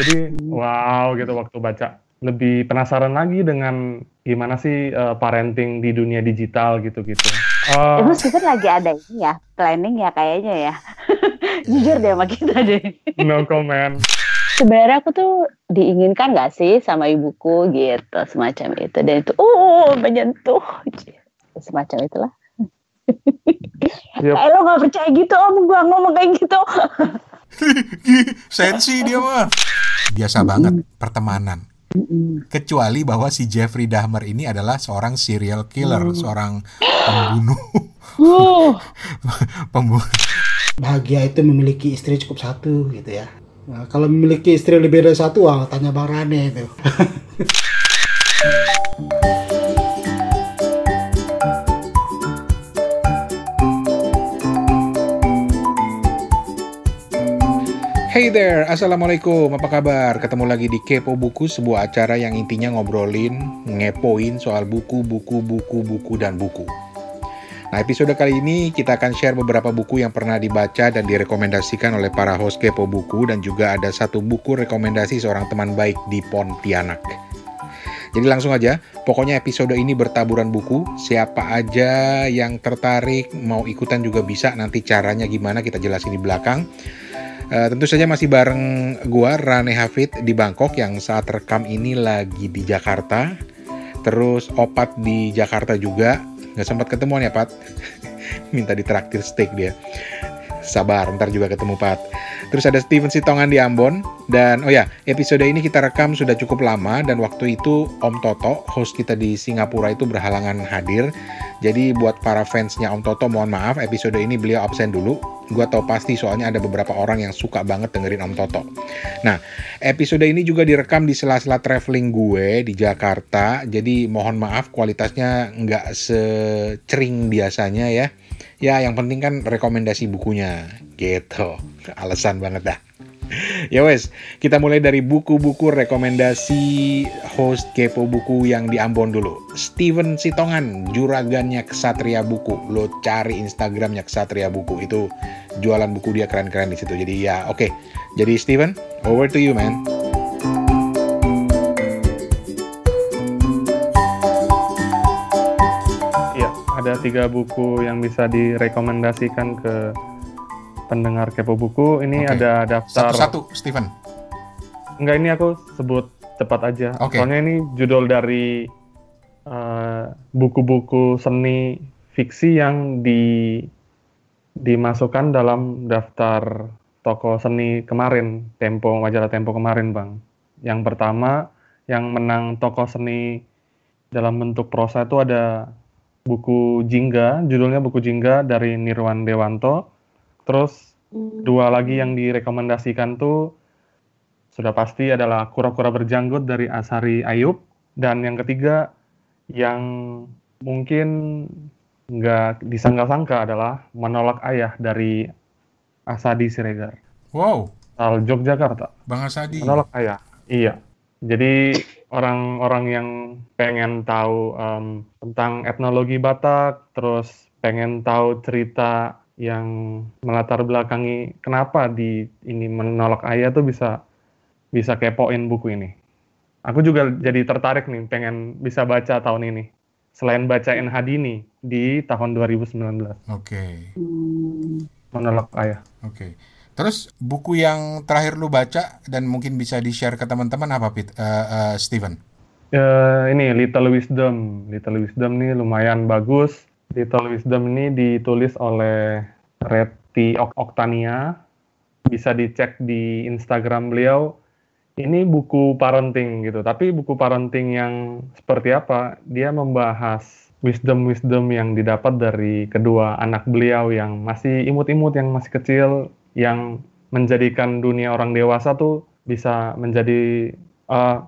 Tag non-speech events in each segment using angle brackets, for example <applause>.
Jadi wow gitu waktu baca. Lebih penasaran lagi dengan gimana sih uh, parenting di dunia digital gitu-gitu. Uh, Emang Steven lagi ada ini ya, planning ya kayaknya ya. <laughs> Jujur deh sama kita deh. <laughs> No comment. Sebenarnya aku tuh diinginkan gak sih sama ibuku gitu, semacam itu. Dan itu, oh menyentuh. Semacam itulah. Yep. <laughs> Eh lo gak percaya gitu om, gua ngomong kayak gitu. <laughs> Sensi dia mah. Biasa banget pertemanan. Kecuali bahwa si Jeffrey Dahmer ini adalah seorang serial killer, mm. seorang pembunuh. Uh. <laughs> pembunuh. Bahagia itu memiliki istri cukup satu gitu ya. Nah, kalau memiliki istri lebih dari satu, wah tanya Bang Rane itu. <laughs> There, Assalamualaikum, apa kabar? Ketemu lagi di Kepo Buku, sebuah acara yang intinya ngobrolin, ngepoin soal buku, buku, buku, buku, dan buku. Nah, episode kali ini kita akan share beberapa buku yang pernah dibaca dan direkomendasikan oleh para host Kepo Buku dan juga ada satu buku rekomendasi seorang teman baik di Pontianak. Jadi langsung aja, pokoknya episode ini bertaburan buku. Siapa aja yang tertarik mau ikutan juga bisa. Nanti caranya gimana kita jelasin di belakang. Uh, tentu saja masih bareng gua Rane Hafid di Bangkok yang saat rekam ini lagi di Jakarta. Terus Opat di Jakarta juga. Nggak sempat ketemuan ya, Pat? <laughs> Minta ditraktir steak dia. Sabar, ntar juga ketemu Pat. Terus ada Steven Sitongan di Ambon. Dan oh ya, episode ini kita rekam sudah cukup lama dan waktu itu Om Toto, host kita di Singapura itu berhalangan hadir. Jadi buat para fansnya Om Toto mohon maaf episode ini beliau absen dulu Gue tau pasti soalnya ada beberapa orang yang suka banget dengerin Om Toto. Nah, episode ini juga direkam di sela-sela traveling gue di Jakarta. Jadi mohon maaf kualitasnya nggak secering biasanya ya. Ya, yang penting kan rekomendasi bukunya gitu. Alasan banget dah ya wes, kita mulai dari buku-buku rekomendasi host Kepo Buku yang di Ambon dulu. Steven Sitongan, juragannya Kesatria Buku. Lo cari Instagramnya Kesatria Buku itu jualan buku dia keren-keren di situ. Jadi ya oke. Okay. Jadi Steven, over to you man. Tiga buku yang bisa direkomendasikan ke pendengar kepo buku ini okay. ada daftar satu-satu Steven enggak ini aku sebut cepat aja okay. soalnya ini judul dari eh, buku-buku uh, seni fiksi yang di dimasukkan dalam daftar toko seni kemarin Tempo majalah Tempo kemarin bang yang pertama yang menang toko seni dalam bentuk prosa itu ada buku Jingga judulnya buku Jingga dari Nirwan Dewanto Terus hmm. dua lagi yang direkomendasikan tuh sudah pasti adalah Kura-kura berjanggut dari Asari Ayub dan yang ketiga yang mungkin nggak disangka-sangka adalah Menolak Ayah dari Asadi Siregar. Wow. Al Yogyakarta. Bang Asadi. Menolak Ayah. Iya. Jadi orang-orang yang pengen tahu um, tentang etnologi Batak, terus pengen tahu cerita yang melatar belakangi kenapa di ini menolak ayah tuh bisa bisa kepoin buku ini. Aku juga jadi tertarik nih pengen bisa baca tahun ini. Selain bacain Hadini di tahun 2019. Oke. Okay. Menolak ayah. Oke. Okay. Terus buku yang terakhir lu baca dan mungkin bisa di-share ke teman-teman apa Pit? Uh, uh, Steven? Uh, ini Little Wisdom. Little Wisdom nih lumayan bagus Little Wisdom ini ditulis oleh Reti Oktania. Bisa dicek di Instagram beliau. Ini buku parenting gitu, tapi buku parenting yang seperti apa? Dia membahas wisdom-wisdom yang didapat dari kedua anak beliau yang masih imut-imut, yang masih kecil, yang menjadikan dunia orang dewasa tuh bisa menjadi uh,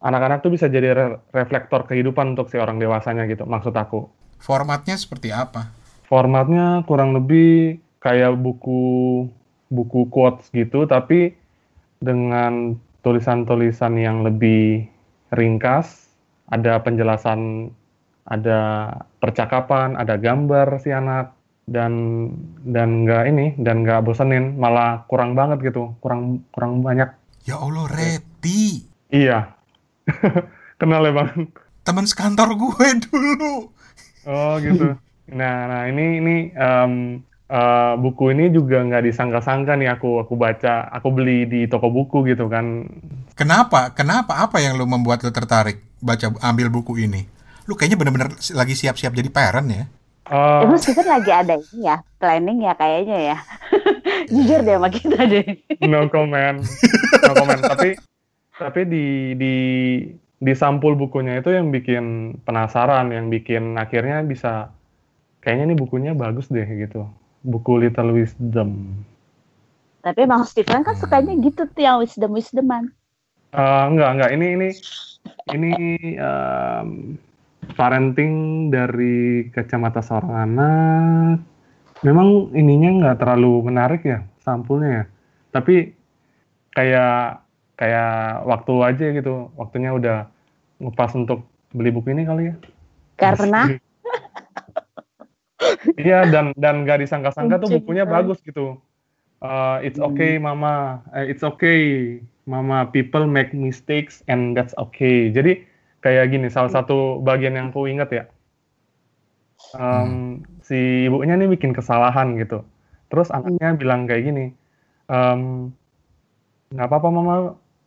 anak-anak tuh bisa jadi re reflektor kehidupan untuk si orang dewasanya gitu maksud aku Formatnya seperti apa? Formatnya kurang lebih kayak buku buku quotes gitu, tapi dengan tulisan-tulisan yang lebih ringkas, ada penjelasan, ada percakapan, ada gambar si anak, dan dan nggak ini dan nggak bosenin, malah kurang banget gitu, kurang kurang banyak Ya Allah, Reti. Iya. <laughs> Kenal ya bang? Teman sekantor gue <laughs> dulu. Oh gitu. Nah, nah ini ini um, uh, buku ini juga nggak disangka-sangka nih aku aku baca, aku beli di toko buku gitu kan. Kenapa? Kenapa? Apa yang lo membuat lo tertarik baca ambil buku ini? Lu kayaknya bener-bener lagi siap-siap jadi parent ya? Uh, Emang Steven lagi ada ini ya, planning ya kayaknya ya. <laughs> Jujur deh sama kita deh. No comment. No comment. tapi tapi di di di sampul bukunya itu yang bikin penasaran, yang bikin akhirnya bisa kayaknya ini bukunya bagus deh gitu. Buku Little Wisdom. Tapi emang Steven kan sukanya gitu tuh yang wisdom wisdoman. Uh, enggak enggak ini ini ini um, parenting dari kacamata seorang anak memang ininya nggak terlalu menarik ya sampulnya ya. Tapi kayak kayak waktu aja gitu waktunya udah ngepas untuk beli buku ini kali ya. Karena <laughs> iya dan dan gak disangka-sangka tuh bukunya bagus gitu. Uh, it's okay mama. Uh, it's okay mama. People make mistakes and that's okay. Jadi kayak gini salah satu bagian yang aku inget ya. Um, hmm. si ibunya nih bikin kesalahan gitu. Terus anaknya hmm. bilang kayak gini nggak um, apa-apa mama.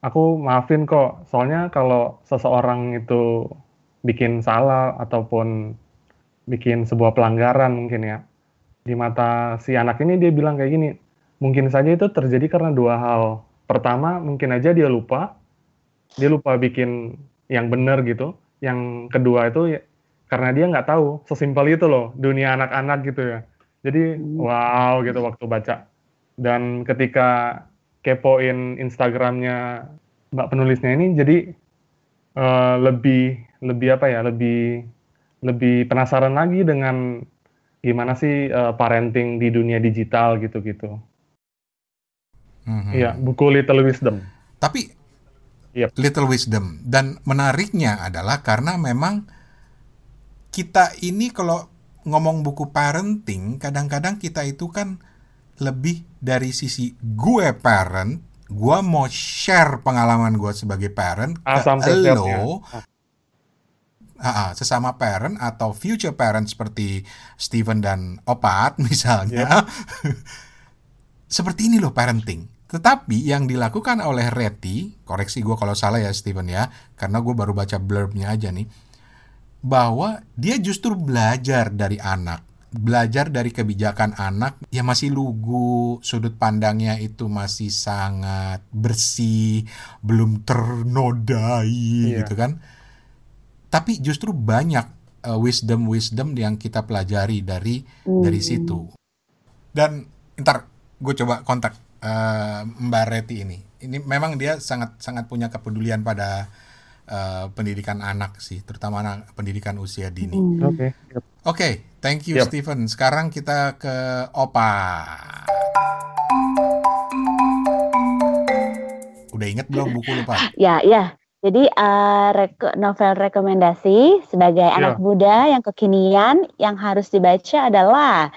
Aku maafin kok. Soalnya kalau seseorang itu bikin salah ataupun bikin sebuah pelanggaran mungkin ya di mata si anak ini dia bilang kayak gini mungkin saja itu terjadi karena dua hal. Pertama mungkin aja dia lupa. Dia lupa bikin yang benar gitu. Yang kedua itu ya, karena dia nggak tahu sesimpel itu loh dunia anak-anak gitu ya. Jadi hmm. wow gitu waktu baca. Dan ketika kepoin Instagramnya mbak penulisnya ini jadi uh, lebih lebih apa ya lebih lebih penasaran lagi dengan gimana sih uh, parenting di dunia digital gitu-gitu. Mm-hmm. Iya, buku Little Wisdom. Tapi yep. Little Wisdom. Dan menariknya adalah karena memang kita ini kalau ngomong buku parenting, kadang-kadang kita itu kan lebih dari sisi gue parent, gue mau share pengalaman gue sebagai parent Asam ke lo, uh, sesama parent atau future parent seperti Steven dan Opat <laughs> misalnya. Yep. seperti ini loh parenting tetapi yang dilakukan oleh Reti, koreksi gue kalau salah ya Steven ya, karena gue baru baca blurbnya aja nih, bahwa dia justru belajar dari anak, belajar dari kebijakan anak yang masih lugu, sudut pandangnya itu masih sangat bersih, belum ternodai iya. gitu kan. Tapi justru banyak uh, wisdom-wisdom yang kita pelajari dari mm. dari situ. Dan ntar gue coba kontak uh, Mbak Reti ini. Ini memang dia sangat sangat punya kepedulian pada uh, pendidikan anak sih, terutama anak pendidikan usia dini. Hmm. Oke. Okay. Oke, okay, thank you yep. Stephen. Sekarang kita ke Opa. Udah inget belum buku lupa? Ya, ya. Jadi uh, reko novel rekomendasi sebagai yeah. anak muda yang kekinian yang harus dibaca adalah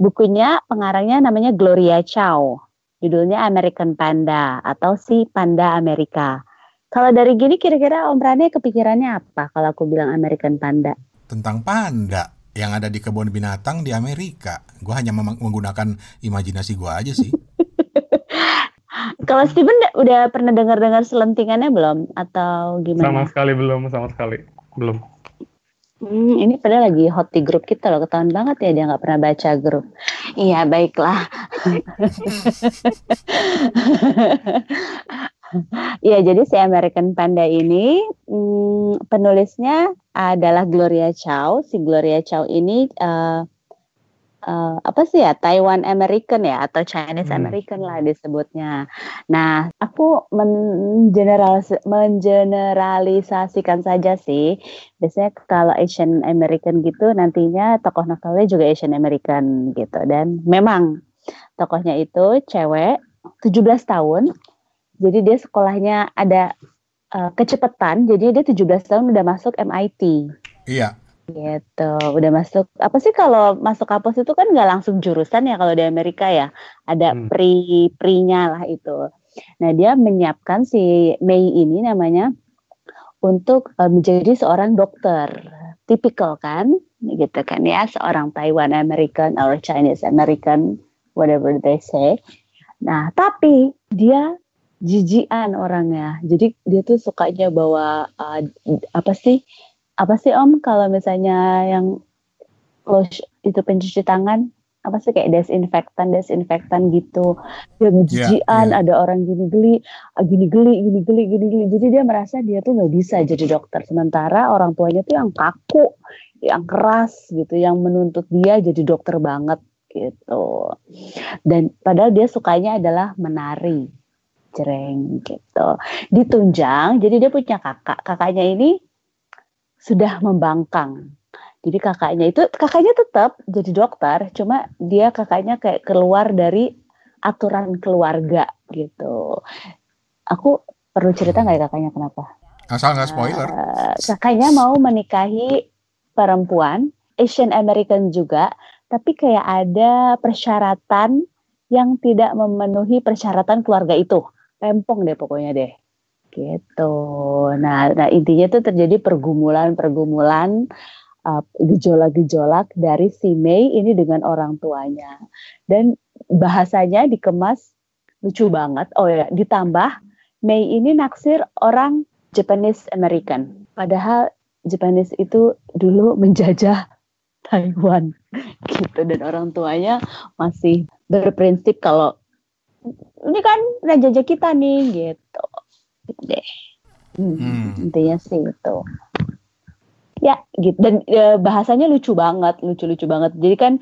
bukunya pengarangnya namanya Gloria Chow. Judulnya American Panda atau si Panda Amerika. Kalau dari gini kira-kira Om Rane kepikirannya apa kalau aku bilang American Panda? Tentang panda yang ada di kebun binatang di Amerika. Gue hanya menggunakan imajinasi gue aja sih. <laughs> kalau Steven udah pernah dengar-dengar selentingannya belum atau gimana? Sama sekali belum, sama sekali belum. Hmm, ini pada lagi hot di grup kita loh, ketahuan banget ya dia nggak pernah baca grup. Iya, baiklah. <laughs> Iya, jadi si American Panda ini hmm, penulisnya adalah Gloria Chow. Si Gloria Chow ini uh, uh, apa sih ya Taiwan American ya atau Chinese hmm. American lah disebutnya. Nah, aku mengeneralis mengeneralisasikan saja sih. Biasanya kalau Asian American gitu nantinya tokoh novelnya juga Asian American gitu dan memang tokohnya itu cewek 17 tahun. Jadi dia sekolahnya ada uh, kecepatan, jadi dia 17 tahun udah masuk MIT. Iya, Gitu, udah masuk. Apa sih kalau masuk kampus itu kan nggak langsung jurusan ya kalau di Amerika ya, ada hmm. pri prinya lah itu. Nah dia menyiapkan si Mei ini namanya untuk uh, menjadi seorang dokter tipikal kan gitu kan ya seorang Taiwan American or Chinese American whatever they say nah tapi dia jijian orangnya jadi dia tuh sukanya bawa uh, apa sih apa sih om kalau misalnya yang lotion itu pencuci tangan apa sih kayak desinfektan desinfektan gitu. Yang jijian yeah, yeah. ada orang gini geli ah, gini geli gini geli gini geli. Jadi dia merasa dia tuh nggak bisa jadi dokter. Sementara orang tuanya tuh yang kaku yang keras gitu yang menuntut dia jadi dokter banget gitu. Dan padahal dia sukanya adalah menari. Jreng gitu. Ditunjang jadi dia punya kakak. Kakaknya ini sudah membangkang jadi kakaknya itu kakaknya tetap jadi dokter, cuma dia kakaknya kayak keluar dari aturan keluarga gitu. Aku perlu cerita nggak ya kakaknya kenapa? Asal nggak spoiler. Uh, kakaknya mau menikahi perempuan Asian American juga, tapi kayak ada persyaratan yang tidak memenuhi persyaratan keluarga itu. Rempong deh pokoknya deh. Gitu. Nah, nah intinya itu terjadi pergumulan-pergumulan uh, gejolak-gejolak dari si Mei ini dengan orang tuanya. Dan bahasanya dikemas lucu banget. Oh ya, ditambah Mei ini naksir orang Japanese American. Padahal Japanese itu dulu menjajah <laughs> Taiwan gitu dan orang tuanya masih berprinsip kalau ini kan jajah kita nih gitu. Gitu deh. Hmm, hmm. Intinya sih itu. Ya gitu. Dan e, bahasanya lucu banget lucu-lucu banget. Jadi kan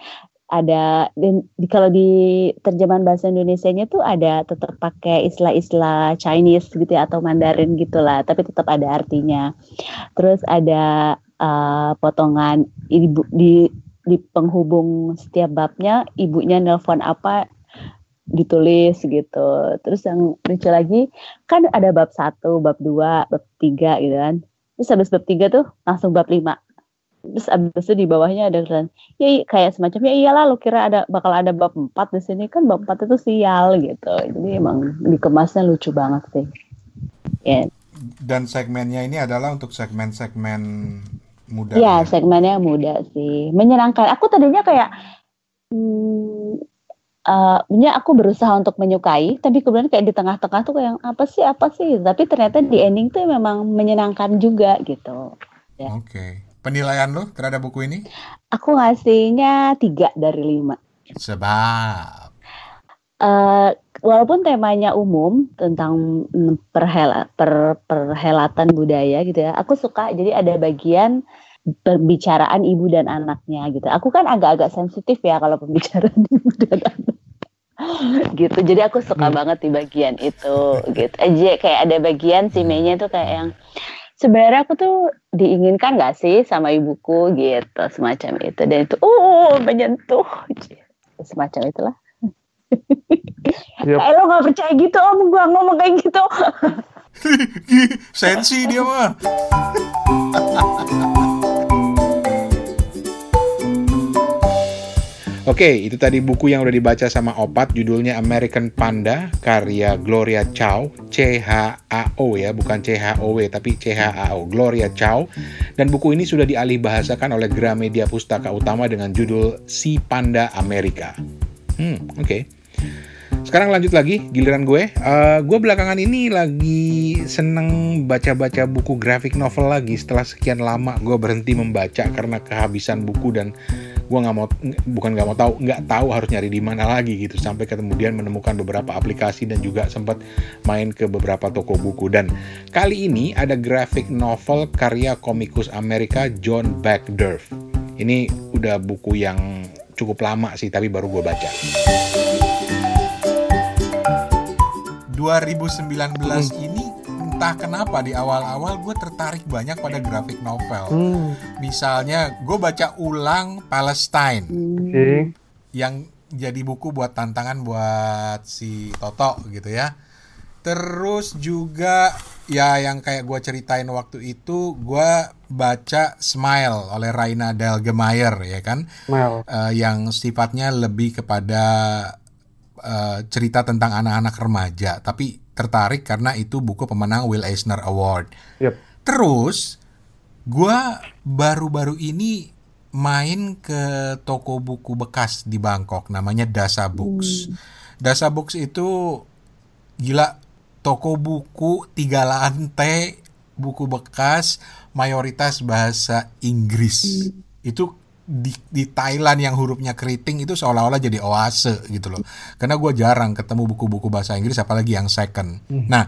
ada dan di, kalau di terjemahan bahasa Indonesia-nya tuh ada tetap pakai istilah-istilah Chinese gitu ya atau Mandarin gitulah tapi tetap ada artinya. Terus ada uh, potongan ibu di di penghubung setiap babnya ibunya nelpon apa ditulis gitu terus yang lucu lagi kan ada bab satu bab dua bab tiga gitu kan Terus habis bab tiga tuh langsung bab lima. Terus abis itu di bawahnya ada tulisan, ya kayak semacam ya iyalah lo kira ada bakal ada bab empat di sini kan bab empat itu sial gitu. Jadi emang dikemasnya lucu banget sih. Yeah. Dan segmennya ini adalah untuk segmen-segmen muda. Iya, ya? segmennya muda sih. Menyenangkan. Aku tadinya kayak hmm, uh, aku berusaha untuk menyukai, tapi kemudian kayak di tengah-tengah tuh kayak apa sih apa sih, tapi ternyata di ending tuh memang menyenangkan juga gitu. Ya. Oke, okay. penilaian lo terhadap buku ini? Aku ngasihnya tiga dari lima. Sebab? Uh, walaupun temanya umum tentang perhela, per, perhelatan budaya gitu ya, aku suka. Jadi ada bagian pembicaraan ibu dan anaknya gitu. Aku kan agak-agak sensitif ya kalau pembicaraan <laughs> ibu dan anak. Gitu. Jadi aku suka hmm. banget di bagian itu gitu. Aja kayak ada bagian si Meinya tuh kayak yang sebenarnya aku tuh diinginkan gak sih sama ibuku? Gitu semacam itu. Dan itu oh menyentuh. Semacam itulah. Yep. kayak lo gak percaya gitu om. Gua ngomong kayak gitu. <laughs> Sensi dia mah <laughs> Oke, itu tadi buku yang udah dibaca sama Opat, judulnya American Panda, karya Gloria Chow, C-H-A-O ya, bukan C-H-O-W, tapi C-H-A-O, Gloria Chow. Dan buku ini sudah dialih bahasakan oleh Gramedia Pustaka Utama dengan judul Si Panda Amerika. Hmm, oke. Okay. Sekarang lanjut lagi, giliran gue. Uh, gue belakangan ini lagi seneng baca-baca buku graphic novel lagi. Setelah sekian lama gue berhenti membaca karena kehabisan buku dan gue nggak mau bukan nggak mau tahu nggak tahu harus nyari di mana lagi gitu. Sampai kemudian menemukan beberapa aplikasi dan juga sempat main ke beberapa toko buku. Dan kali ini ada graphic novel karya komikus Amerika John Backdurf ini udah buku yang cukup lama sih tapi baru gue baca. 2019 hmm. Entah kenapa di awal-awal gue tertarik banyak pada grafik novel. Hmm. Misalnya gue baca ulang Palestine, okay. yang jadi buku buat tantangan buat si Toto gitu ya. Terus juga ya yang kayak gue ceritain waktu itu gue baca Smile oleh Raina Delgemeyer ya kan, uh, yang sifatnya lebih kepada uh, cerita tentang anak-anak remaja, tapi tertarik karena itu buku pemenang Will Eisner Award. Yep. Terus gue baru-baru ini main ke toko buku bekas di Bangkok namanya Dasa Books. Hmm. Dasa Books itu gila toko buku tiga lantai buku bekas mayoritas bahasa Inggris. Hmm. Itu di, di Thailand yang hurufnya keriting itu seolah-olah jadi oase gitu loh. Karena gue jarang ketemu buku-buku bahasa Inggris apalagi yang second. Hmm. Nah,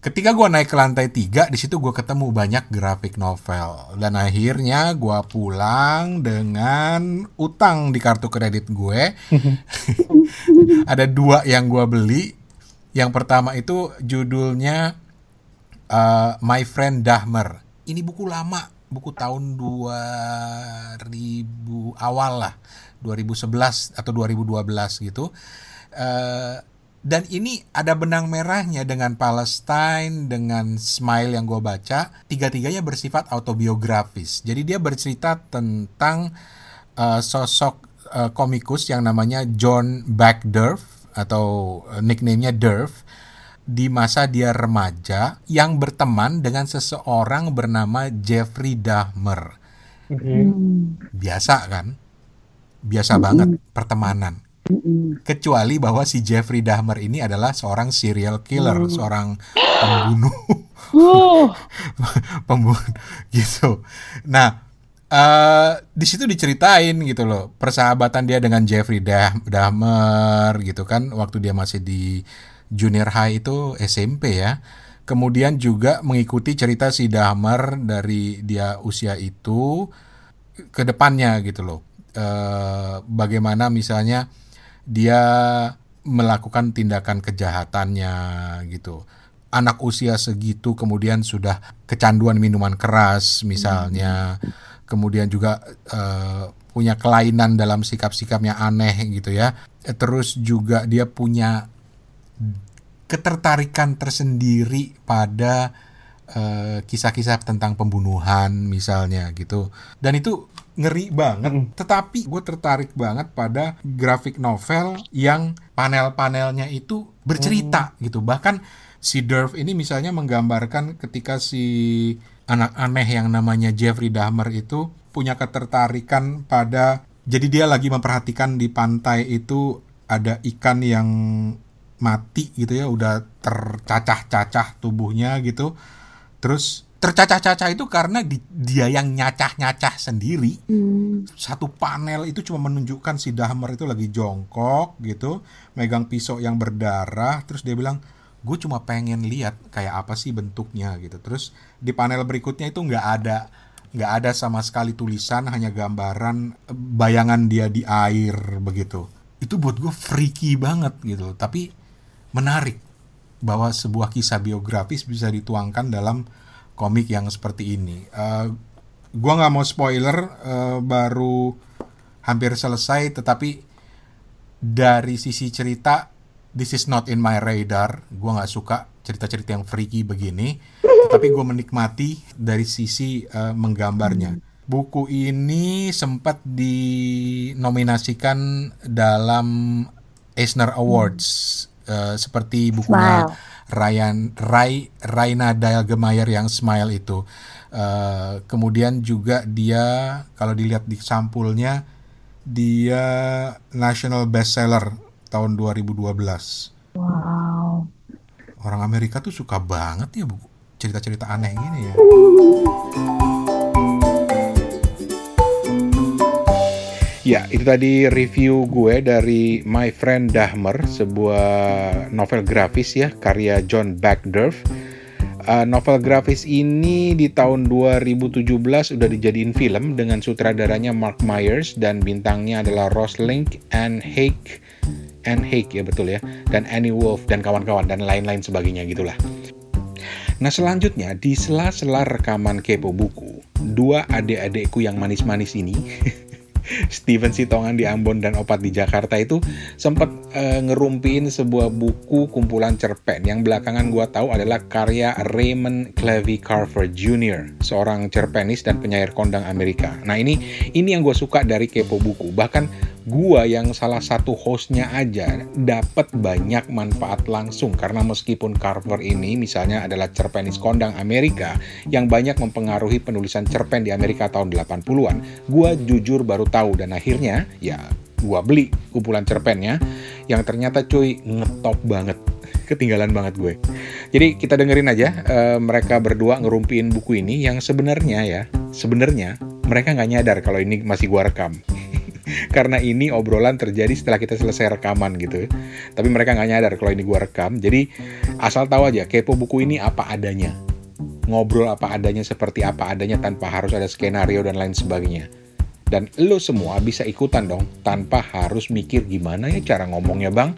ketika gue naik ke lantai tiga, di situ gue ketemu banyak grafik novel. Dan akhirnya gue pulang dengan utang di kartu kredit gue. <laughs> Ada dua yang gue beli. Yang pertama itu judulnya uh, My Friend Dahmer. Ini buku lama buku tahun 2000 awal lah 2011 atau 2012 gitu. Uh, dan ini ada benang merahnya dengan Palestine dengan Smile yang gue baca. Tiga-tiganya bersifat autobiografis. Jadi dia bercerita tentang uh, sosok uh, komikus yang namanya John Backdurf atau nicknamenya Durf di masa dia remaja yang berteman dengan seseorang bernama Jeffrey Dahmer. Mm. Biasa kan? Biasa mm. banget pertemanan. Mm. Kecuali bahwa si Jeffrey Dahmer ini adalah seorang serial killer, mm. seorang pembunuh. <laughs> Pembunuh gitu. Nah, Uh, di situ diceritain gitu loh persahabatan dia dengan Jeffrey Dah Dahmer gitu kan waktu dia masih di junior high itu SMP ya. Kemudian juga mengikuti cerita si Dahmer dari dia usia itu ke depannya gitu loh. E, bagaimana misalnya dia melakukan tindakan kejahatannya gitu. Anak usia segitu kemudian sudah kecanduan minuman keras misalnya. Kemudian juga e, punya kelainan dalam sikap-sikapnya aneh gitu ya. Terus juga dia punya ketertarikan tersendiri pada eh, kisah-kisah tentang pembunuhan misalnya gitu dan itu ngeri banget mm. tetapi gue tertarik banget pada grafik novel yang panel-panelnya itu bercerita mm. gitu bahkan si Durf ini misalnya menggambarkan ketika si anak aneh yang namanya Jeffrey Dahmer itu punya ketertarikan pada jadi dia lagi memperhatikan di pantai itu ada ikan yang mati gitu ya udah tercacah-cacah tubuhnya gitu. Terus tercacah-cacah itu karena di, dia yang nyacah-nyacah sendiri. Hmm. satu panel itu cuma menunjukkan si Dahmer itu lagi jongkok gitu megang pisau yang berdarah terus dia bilang gue cuma pengen lihat kayak apa sih bentuknya gitu. Terus di panel berikutnya itu nggak ada nggak ada sama sekali tulisan hanya gambaran bayangan dia di air begitu. Itu buat gue freaky banget gitu. Tapi menarik bahwa sebuah kisah biografis bisa dituangkan dalam komik yang seperti ini. Uh, gua nggak mau spoiler, uh, baru hampir selesai, tetapi dari sisi cerita, this is not in my radar. Gua nggak suka cerita-cerita yang freaky begini, tetapi gue menikmati dari sisi uh, menggambarnya. Buku ini sempat dinominasikan dalam Eisner Awards uh, seperti bukunya Ryan Ray Raina Dial-Gemayer yang Smile itu. Uh, kemudian juga dia kalau dilihat di sampulnya dia national bestseller tahun 2012. Wow. Orang Amerika tuh suka banget ya buku cerita-cerita aneh gini ya. Ya, itu tadi review gue dari My Friend Dahmer, sebuah novel grafis ya, karya John Backdurf. Uh, novel grafis ini di tahun 2017 udah dijadiin film dengan sutradaranya Mark Myers dan bintangnya adalah Ross Link, and Hake, and Hake ya betul ya, dan Annie Wolf dan kawan-kawan dan lain-lain sebagainya gitulah. Nah selanjutnya di sela-sela rekaman kepo buku, dua adik-adikku yang manis-manis ini <laughs> Steven Sitongan di Ambon dan Opat di Jakarta itu sempat uh, ngerumpiin sebuah buku kumpulan cerpen yang belakangan gue tahu adalah karya Raymond Clevey Carver Jr., seorang cerpenis dan penyair kondang Amerika. Nah ini ini yang gue suka dari kepo buku. Bahkan gua yang salah satu hostnya aja dapat banyak manfaat langsung karena meskipun Carver ini misalnya adalah cerpenis kondang Amerika yang banyak mempengaruhi penulisan cerpen di Amerika tahun 80-an, gua jujur baru tahu dan akhirnya ya gua beli kumpulan cerpennya yang ternyata cuy ngetop banget <laughs> ketinggalan banget gue. Jadi kita dengerin aja uh, mereka berdua ngerumpiin buku ini yang sebenarnya ya, sebenarnya mereka nggak nyadar kalau ini masih gua rekam. <laughs> Karena ini obrolan terjadi setelah kita selesai rekaman gitu. Tapi mereka nggak nyadar kalau ini gua rekam. Jadi asal tahu aja kepo buku ini apa adanya. Ngobrol apa adanya seperti apa adanya tanpa harus ada skenario dan lain sebagainya dan lo semua bisa ikutan dong tanpa harus mikir gimana ya cara ngomongnya bang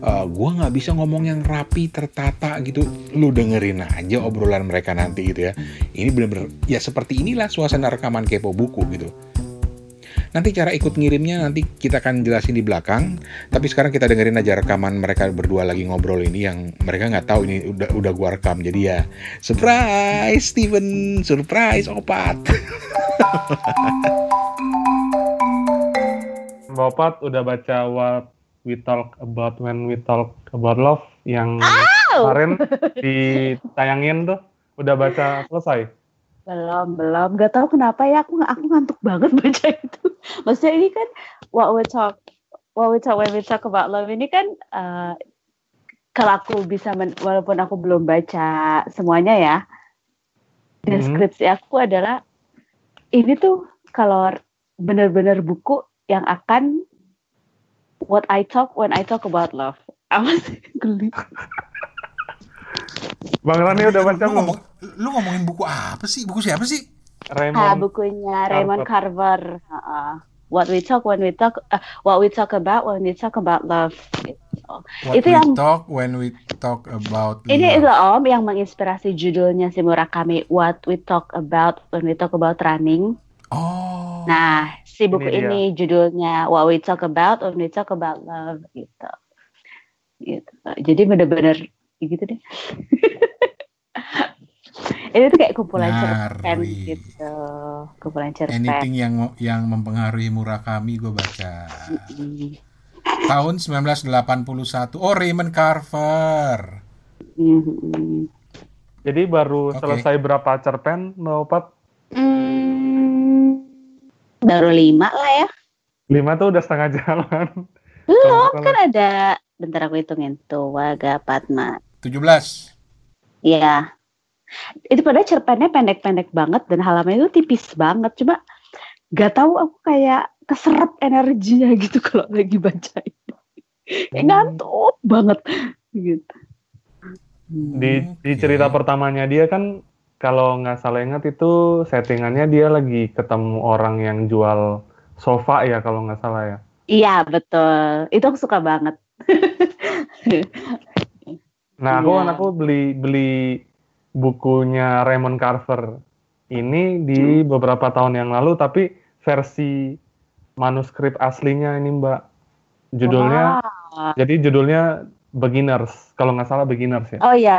uh, gua nggak bisa ngomong yang rapi tertata gitu lu dengerin aja obrolan mereka nanti gitu ya ini bener-bener ya seperti inilah suasana rekaman kepo buku gitu Nanti cara ikut ngirimnya nanti kita akan jelasin di belakang. Tapi sekarang kita dengerin aja rekaman mereka berdua lagi ngobrol ini yang mereka nggak tahu ini udah udah gua rekam. Jadi ya surprise Steven, surprise opat. <laughs> Bapak udah baca What We Talk About When We Talk About Love yang kemarin <laughs> ditayangin tuh udah baca selesai? Belum, belum. Gak tau kenapa ya aku aku ngantuk banget <laughs> baca itu. Maksudnya ini kan What We Talk What We Talk When We Talk About Love ini kan uh, kalau aku bisa men, walaupun aku belum baca semuanya ya mm-hmm. deskripsi hmm. aku adalah ini tuh kalau benar-benar buku yang akan what I talk when I talk about love. Apa sih geli? <laughs> Bang Rani udah baca lu, ngomong, lu ngomongin buku apa sih? Buku siapa sih? Raymond. Ah, bukunya Raymond Carver. Uh, uh. What we talk when we talk, uh, what we talk about when we talk about love. What itu we yang talk when we talk about ini love. itu om yang menginspirasi judulnya si Murakami What we talk about when we talk about running. Oh. Nah, si buku ini, ini judulnya What We Talk About When We Talk About Love gitu. Gitu. Jadi bener-bener gitu deh. <laughs> ini tuh kayak kumpulan cerpen gitu, kumpulan cerpen. Anything yang yang mempengaruhi Murakami gue baca. Tahun 1981. Oh, Raymond Carver. Jadi baru okay. selesai berapa cerpen, Mbak Opat? baru lima lah ya. Lima tuh udah setengah jalan. Belum, kan ada, bentar aku hitungin, tuh, Waga Patma. Tujuh belas. Iya. Itu pada cerpennya pendek-pendek banget dan halamannya itu tipis banget. Coba gak tahu aku kayak keserap energinya <laughs> gitu kalau lagi baca ini. Hmm. ngantuk banget gitu. Di di cerita pertamanya dia kan kalau nggak salah ingat itu settingannya dia lagi ketemu orang yang jual sofa ya kalau nggak salah ya. Iya betul, itu aku suka banget. <laughs> nah aku kan aku beli beli bukunya Raymond Carver ini di hmm. beberapa tahun yang lalu tapi versi manuskrip aslinya ini mbak judulnya wow. jadi judulnya beginners kalau nggak salah beginners ya oh iya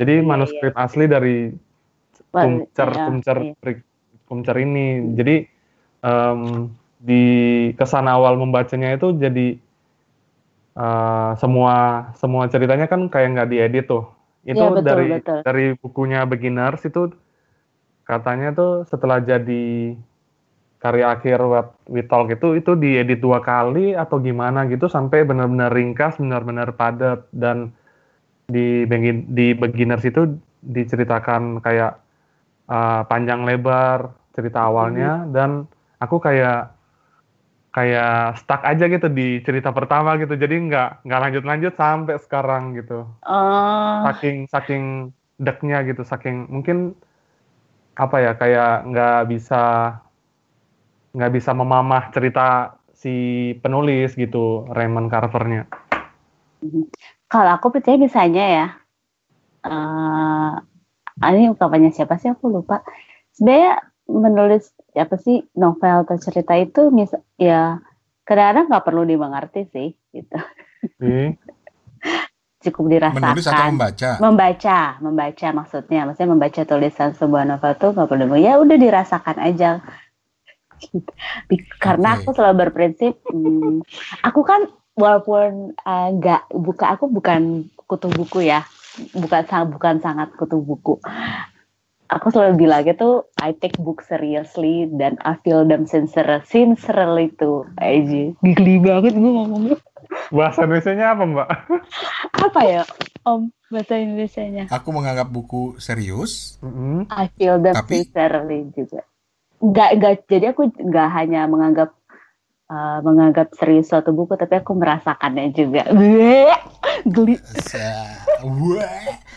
jadi iya, manuskrip iya. asli dari kumcer iya, kumcer iya. kumcer ini jadi um, di kesan awal membacanya itu jadi uh, semua semua ceritanya kan kayak nggak diedit tuh itu ya, betul, dari betul. dari bukunya beginners itu katanya tuh setelah jadi karya akhir web we talk itu itu diedit dua kali atau gimana gitu sampai benar-benar ringkas benar-benar padat dan di di beginners itu diceritakan kayak uh, panjang lebar cerita awalnya hmm. dan aku kayak kayak stuck aja gitu di cerita pertama gitu jadi nggak nggak lanjut lanjut sampai sekarang gitu uh. saking saking deknya gitu saking mungkin apa ya kayak nggak bisa nggak bisa memamah cerita si penulis gitu Raymond Carvernya. Kalau aku percaya misalnya ya, uh, ini ungkapannya siapa sih aku lupa. Sebenarnya menulis apa sih novel atau cerita itu mis ya kadang-kadang nggak perlu dimengerti sih gitu. Hmm. <laughs> Cukup dirasakan. Menulis atau membaca? Membaca, membaca maksudnya. Maksudnya membaca tulisan sebuah novel tuh nggak perlu ya udah dirasakan aja <laughs> Karena okay. aku selalu berprinsip, hmm, aku kan walaupun eh, nggak uh, buka aku bukan kutu buku ya, bukan bukan sangat kutu buku. Aku selalu bilang itu I take book seriously dan I feel them sincere, sincerely itu aja. Geli banget gue ngomongnya. Bahasa Indonesia apa mbak? apa ya Om bahasa Indonesia-nya? Aku menganggap buku serius. Mm -hmm. I feel them tapi... sincerely juga nggak nggak jadi aku nggak hanya menganggap uh, menganggap serius suatu buku tapi aku merasakannya juga geli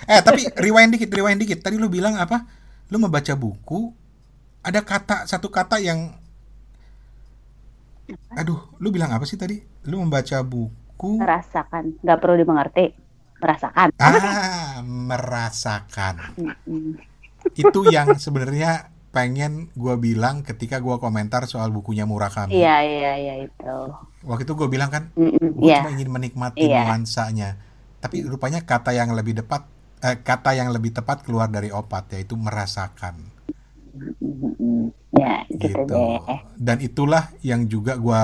eh tapi rewind dikit rewind dikit tadi lu bilang apa lu membaca buku ada kata satu kata yang aduh lu bilang apa sih tadi lu membaca buku merasakan nggak perlu dimengerti merasakan ah merasakan itu yang sebenarnya pengen gue bilang ketika gue komentar soal bukunya Murakami. Iya iya iya itu. Waktu itu gue bilang kan, gue yeah. cuma ingin menikmati yeah. nuansanya. Tapi rupanya kata yang lebih tepat, eh, kata yang lebih tepat keluar dari opat yaitu merasakan. Ya gitu, gitu. Dan itulah yang juga gue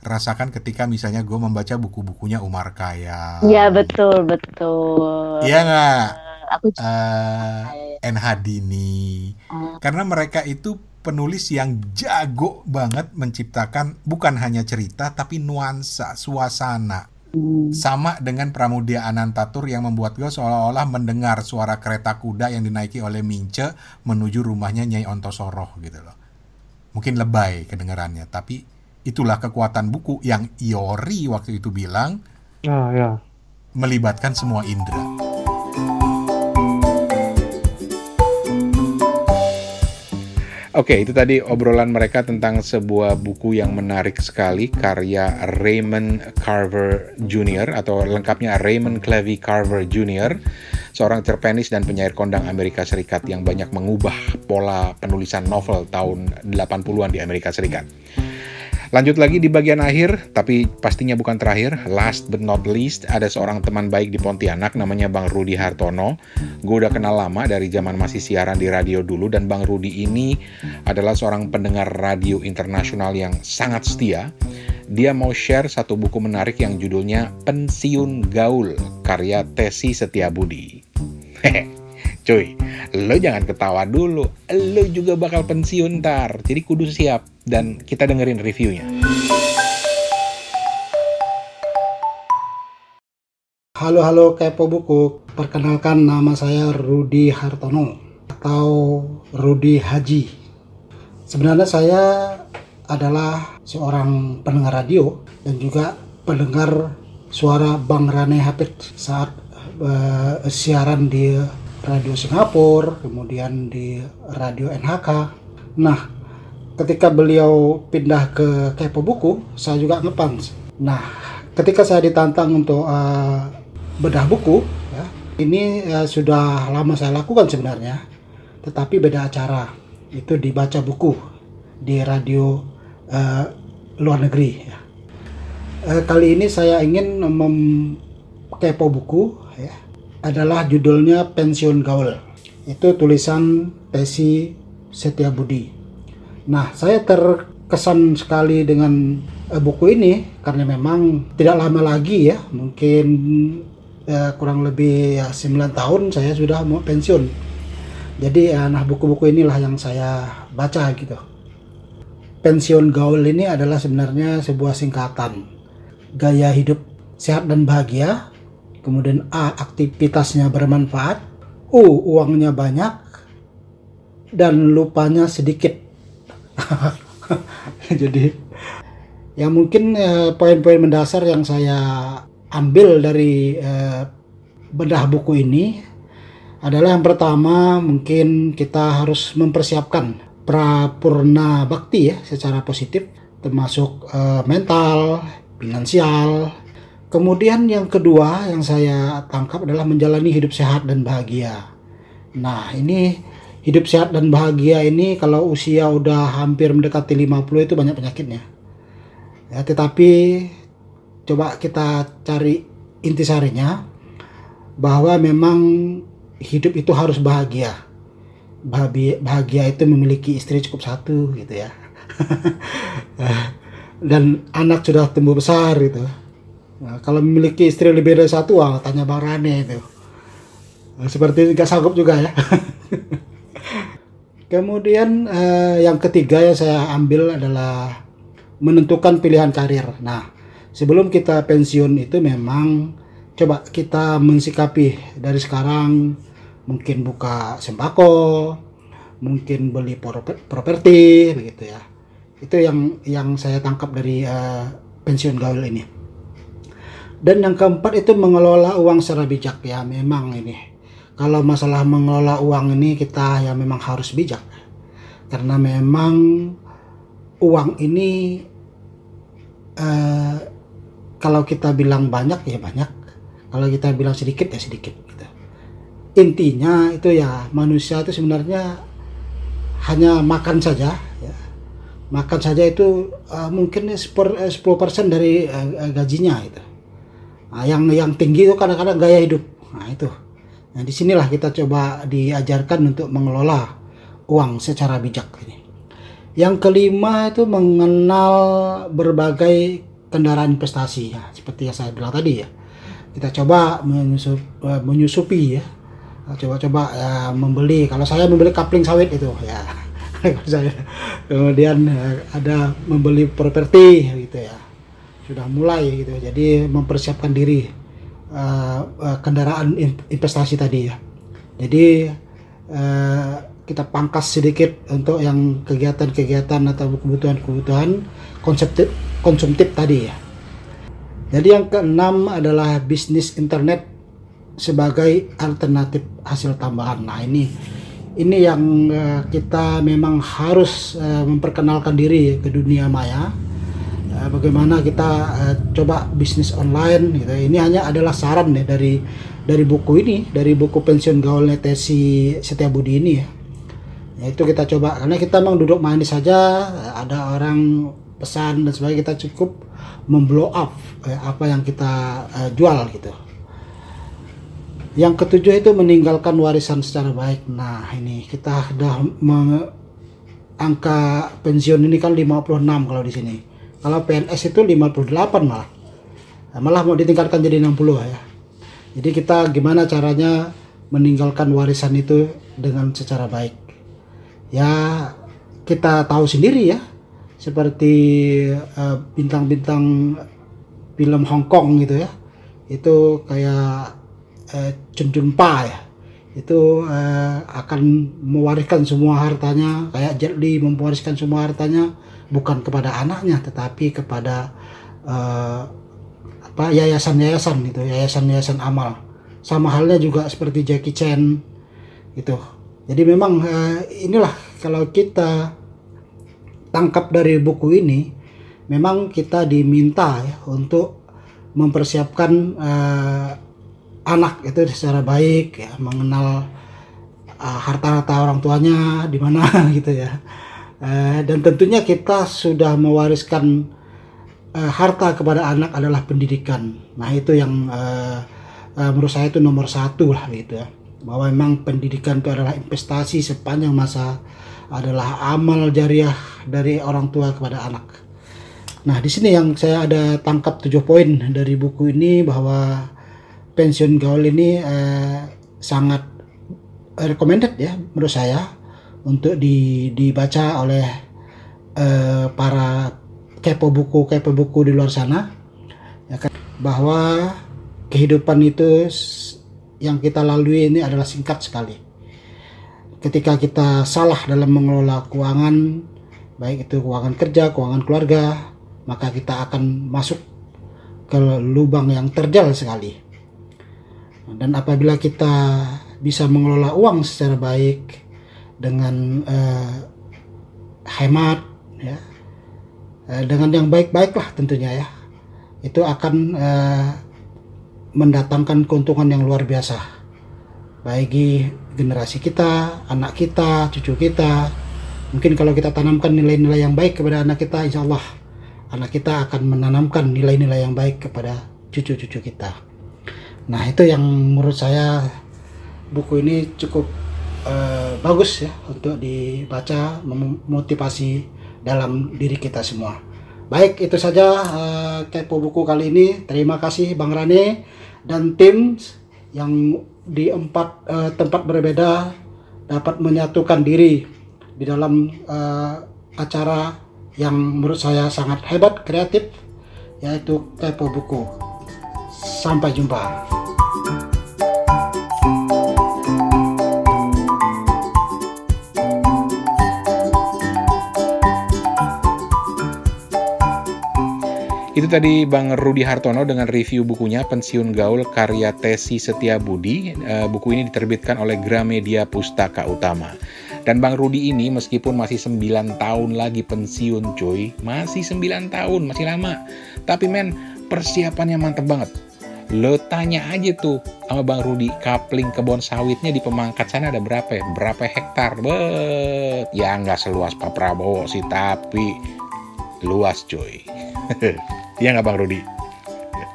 rasakan ketika misalnya gue membaca buku-bukunya Umar Kaya. Iya betul betul. Iya nggak? Aku uh, NH Dini. Oh. Karena mereka itu penulis yang jago banget menciptakan bukan hanya cerita tapi nuansa, suasana. Hmm. Sama dengan Pramudia Anantatur yang membuat gue seolah-olah mendengar suara kereta kuda yang dinaiki oleh Mince menuju rumahnya Nyai Ontosoroh gitu loh. Mungkin lebay kedengarannya, tapi itulah kekuatan buku yang Iori waktu itu bilang ah, ya. melibatkan semua indera. Oke, okay, itu tadi obrolan mereka tentang sebuah buku yang menarik sekali karya Raymond Carver Jr. atau lengkapnya Raymond Clevey Carver Jr. Seorang cerpenis dan penyair kondang Amerika Serikat yang banyak mengubah pola penulisan novel tahun 80-an di Amerika Serikat. Lanjut lagi di bagian akhir, tapi pastinya bukan terakhir. Last but not least, ada seorang teman baik di Pontianak namanya Bang Rudi Hartono. Gue udah kenal lama dari zaman masih siaran di radio dulu dan Bang Rudi ini adalah seorang pendengar radio internasional yang sangat setia. Dia mau share satu buku menarik yang judulnya Pensiun Gaul, karya Tesi Setiabudi. Hehe. Cuy, lo jangan ketawa dulu. Lo juga bakal pensiun ntar. Jadi kudu siap. Dan kita dengerin reviewnya. Halo halo Kepo Buku. Perkenalkan nama saya Rudi Hartono atau Rudi Haji. Sebenarnya saya adalah seorang pendengar radio dan juga pendengar suara Bang Rane Hapit saat uh, siaran di radio Singapura, kemudian di radio NHK. Nah, ketika beliau pindah ke Kepo Buku, saya juga ngepans. Nah, ketika saya ditantang untuk uh, bedah buku, ya, ini uh, sudah lama saya lakukan sebenarnya, tetapi beda acara. Itu dibaca buku di radio uh, luar negeri. Ya. Uh, kali ini saya ingin mem kepo buku, ya, adalah judulnya Pensiun Gaul. Itu tulisan Tesi Setiabudi. Nah, saya terkesan sekali dengan uh, buku ini karena memang tidak lama lagi ya, mungkin uh, kurang lebih ya 9 tahun saya sudah mau pensiun. Jadi uh, nah buku-buku inilah yang saya baca gitu. Pensiun gaul ini adalah sebenarnya sebuah singkatan gaya hidup sehat dan bahagia kemudian A aktivitasnya bermanfaat, U uangnya banyak, dan lupanya sedikit. <laughs> Jadi ya mungkin eh, poin-poin mendasar yang saya ambil dari eh, bedah buku ini adalah yang pertama mungkin kita harus mempersiapkan prapurna bakti ya secara positif. Termasuk eh, mental, finansial, Kemudian yang kedua yang saya tangkap adalah menjalani hidup sehat dan bahagia. Nah, ini hidup sehat dan bahagia ini kalau usia udah hampir mendekati 50 itu banyak penyakitnya. Ya, tetapi coba kita cari intisarinya bahwa memang hidup itu harus bahagia. Bahagia, bahagia itu memiliki istri cukup satu gitu ya. <laughs> dan anak sudah tumbuh besar gitu nah, kalau memiliki istri lebih dari satu wah tanya bang Rane itu. Nah, seperti nggak sanggup juga ya. <laughs> Kemudian eh, yang ketiga yang saya ambil adalah menentukan pilihan karir. Nah sebelum kita pensiun itu memang coba kita mensikapi dari sekarang. Mungkin buka sembako mungkin beli properti begitu ya. Itu yang yang saya tangkap dari uh, pensiun gaul ini dan yang keempat itu mengelola uang secara bijak. Ya memang ini. Kalau masalah mengelola uang ini kita ya memang harus bijak. Karena memang uang ini uh, kalau kita bilang banyak ya banyak. Kalau kita bilang sedikit ya sedikit gitu. intinya itu ya manusia itu sebenarnya hanya makan saja ya. makan saja itu uh, mungkin 10 persen dari uh, gajinya itu nah, yang yang tinggi itu kadang-kadang gaya hidup. Nah itu. Nah di sinilah kita coba diajarkan untuk mengelola uang secara bijak ini. Yang kelima itu mengenal berbagai kendaraan investasi ya seperti yang saya bilang tadi ya. Kita coba menyusup, menyusupi ya. Coba-coba ya, membeli. Kalau saya membeli kapling sawit itu ya. <laughs> Kemudian ya, ada membeli properti gitu ya sudah mulai gitu jadi mempersiapkan diri uh, kendaraan investasi tadi ya jadi uh, kita pangkas sedikit untuk yang kegiatan-kegiatan atau kebutuhan-kebutuhan konsumtif konsumtif tadi ya jadi yang keenam adalah bisnis internet sebagai alternatif hasil tambahan. Nah ini ini yang kita memang harus memperkenalkan diri ke dunia maya. Uh, bagaimana kita uh, coba bisnis online gitu. Ini hanya adalah saran ya dari dari buku ini, dari buku pensiun gaul Tesi Setiabudi ini ya. ya. Itu kita coba karena kita memang duduk manis saja, ada orang pesan dan sebagainya kita cukup memblow up eh, apa yang kita uh, jual gitu yang ketujuh itu meninggalkan warisan secara baik. Nah, ini kita sudah angka pensiun ini kan 56 kalau di sini. Kalau PNS itu 58 malah. Nah, malah mau ditingkatkan jadi 60 ya. Jadi kita gimana caranya meninggalkan warisan itu dengan secara baik. Ya, kita tahu sendiri ya. Seperti eh, bintang-bintang uh, film Hong Kong gitu ya. Itu kayak eh, Pa ya itu eh, akan mewariskan semua hartanya kayak Jet Li mewariskan semua hartanya bukan kepada anaknya tetapi kepada eh, apa yayasan-yayasan itu yayasan-yayasan amal. Sama halnya juga seperti Jackie Chan itu jadi memang eh, inilah kalau kita tangkap dari buku ini memang kita diminta ya untuk mempersiapkan eh, anak itu secara baik ya mengenal uh, harta-harta orang tuanya di mana <laughs> gitu ya uh, dan tentunya kita sudah mewariskan uh, harta kepada anak adalah pendidikan. Nah itu yang uh, uh, menurut saya itu nomor satu lah gitu ya. Bahwa memang pendidikan itu adalah investasi sepanjang masa adalah amal jariah dari orang tua kepada anak. Nah, di sini yang saya ada tangkap tujuh poin dari buku ini bahwa pensiun gaul ini uh, sangat recommended ya menurut saya untuk di, dibaca oleh uh, para kepo buku kepo buku di luar sana. Ya kan? Bahwa kehidupan itu yang kita lalui ini adalah singkat sekali. Ketika kita salah dalam mengelola keuangan baik itu keuangan kerja keuangan keluarga maka kita akan masuk ke lubang yang terjal sekali. Dan apabila kita bisa mengelola uang secara baik dengan uh, hemat ya uh, dengan yang baik-baik lah tentunya ya itu akan uh, mendatangkan keuntungan yang luar biasa bagi generasi kita, anak kita, cucu kita. Mungkin kalau kita tanamkan nilai-nilai yang baik kepada anak kita, insya Allah anak kita akan menanamkan nilai-nilai yang baik kepada cucu-cucu kita. Nah itu yang menurut saya buku ini cukup uh, bagus ya untuk dibaca memotivasi dalam diri kita semua. Baik, itu saja uh, kepo buku kali ini. Terima kasih Bang Rane dan tim yang di empat uh, tempat berbeda dapat menyatukan diri di dalam uh, acara yang menurut saya sangat hebat, kreatif, yaitu kepo buku. Sampai jumpa. Itu tadi Bang Rudi Hartono dengan review bukunya Pensiun Gaul karya Tesi Setia Budi. Uh, buku ini diterbitkan oleh Gramedia Pustaka Utama. Dan Bang Rudi ini meskipun masih 9 tahun lagi pensiun cuy, masih 9 tahun, masih lama. Tapi men, persiapannya mantep banget. Lo tanya aja tuh sama Bang Rudi, kapling kebun sawitnya di pemangkat sana ada berapa ya? Berapa hektar? Bet, ya nggak seluas Pak Prabowo sih, tapi luas cuy. <laughs> Iya nggak Bang Rudi?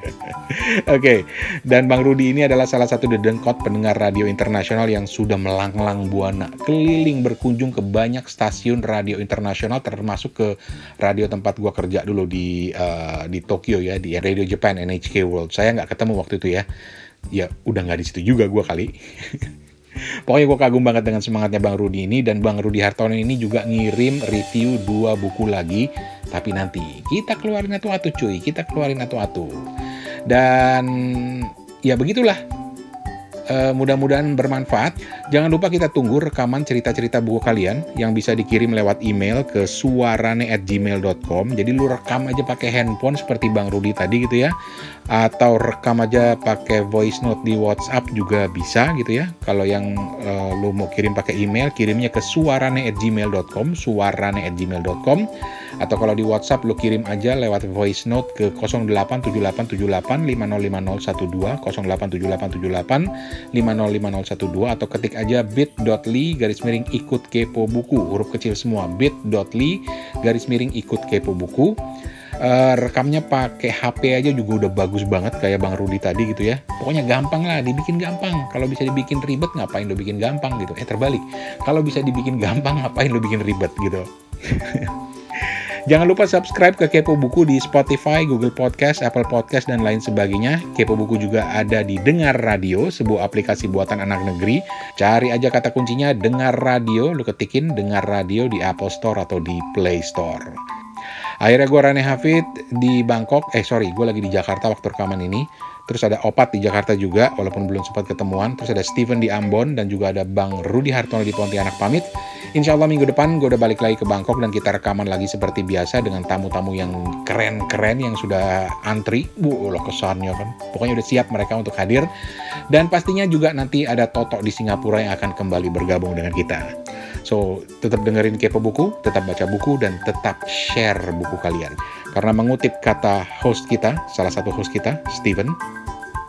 <laughs> Oke, okay. dan Bang Rudi ini adalah salah satu dedengkot pendengar radio internasional yang sudah melanglang buana, keliling berkunjung ke banyak stasiun radio internasional, termasuk ke radio tempat gua kerja dulu di uh, di Tokyo ya, di Radio Japan NHK World. Saya nggak ketemu waktu itu ya, ya udah nggak di situ juga gua kali. <laughs> Pokoknya gue kagum banget dengan semangatnya Bang Rudi ini dan Bang Rudi Hartono ini juga ngirim review dua buku lagi. Tapi nanti kita keluarin atu-atu cuy, kita keluarin atu-atu. Dan ya begitulah uh, mudah-mudahan bermanfaat. Jangan lupa kita tunggu rekaman cerita-cerita buku kalian yang bisa dikirim lewat email ke suarane@gmail.com. Jadi lu rekam aja pakai handphone seperti Bang Rudi tadi gitu ya. Atau rekam aja pakai voice note di WhatsApp juga bisa gitu ya. Kalau yang uh, lu mau kirim pakai email, kirimnya ke suarane@gmail.com, suarane@gmail.com atau kalau di WhatsApp lu kirim aja lewat voice note ke 087878505012 087878505012 atau ketik aja bit.ly garis miring ikut kepo buku. Huruf kecil semua bit.ly garis miring ikut kepo buku Uh, rekamnya pakai HP aja juga udah bagus banget kayak Bang Rudi tadi gitu ya. Pokoknya gampang lah, dibikin gampang. Kalau bisa dibikin ribet ngapain lo bikin gampang gitu. Eh terbalik. Kalau bisa dibikin gampang <laughs> ngapain lo bikin ribet gitu. <laughs> Jangan lupa subscribe ke Kepo Buku di Spotify, Google Podcast, Apple Podcast, dan lain sebagainya. Kepo Buku juga ada di Dengar Radio, sebuah aplikasi buatan anak negeri. Cari aja kata kuncinya Dengar Radio, lu ketikin Dengar Radio di Apple Store atau di Play Store. Akhirnya gue Rane Hafid di Bangkok, eh sorry, gue lagi di Jakarta waktu rekaman ini. Terus ada Opat di Jakarta juga, walaupun belum sempat ketemuan. Terus ada Steven di Ambon, dan juga ada Bang Rudi Hartono di Pontianak pamit. Insya Allah minggu depan gue udah balik lagi ke Bangkok dan kita rekaman lagi seperti biasa dengan tamu-tamu yang keren-keren yang sudah antri. Bu, loh kesannya kan. Pokoknya udah siap mereka untuk hadir. Dan pastinya juga nanti ada Toto di Singapura yang akan kembali bergabung dengan kita. So, tetap dengerin Kepo Buku, tetap baca buku, dan tetap share buku kalian. Karena mengutip kata host kita, salah satu host kita, Steven,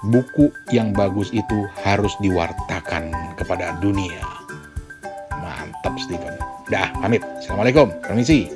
buku yang bagus itu harus diwartakan kepada dunia. Mantap, Steven. Dah, pamit. Assalamualaikum. Permisi.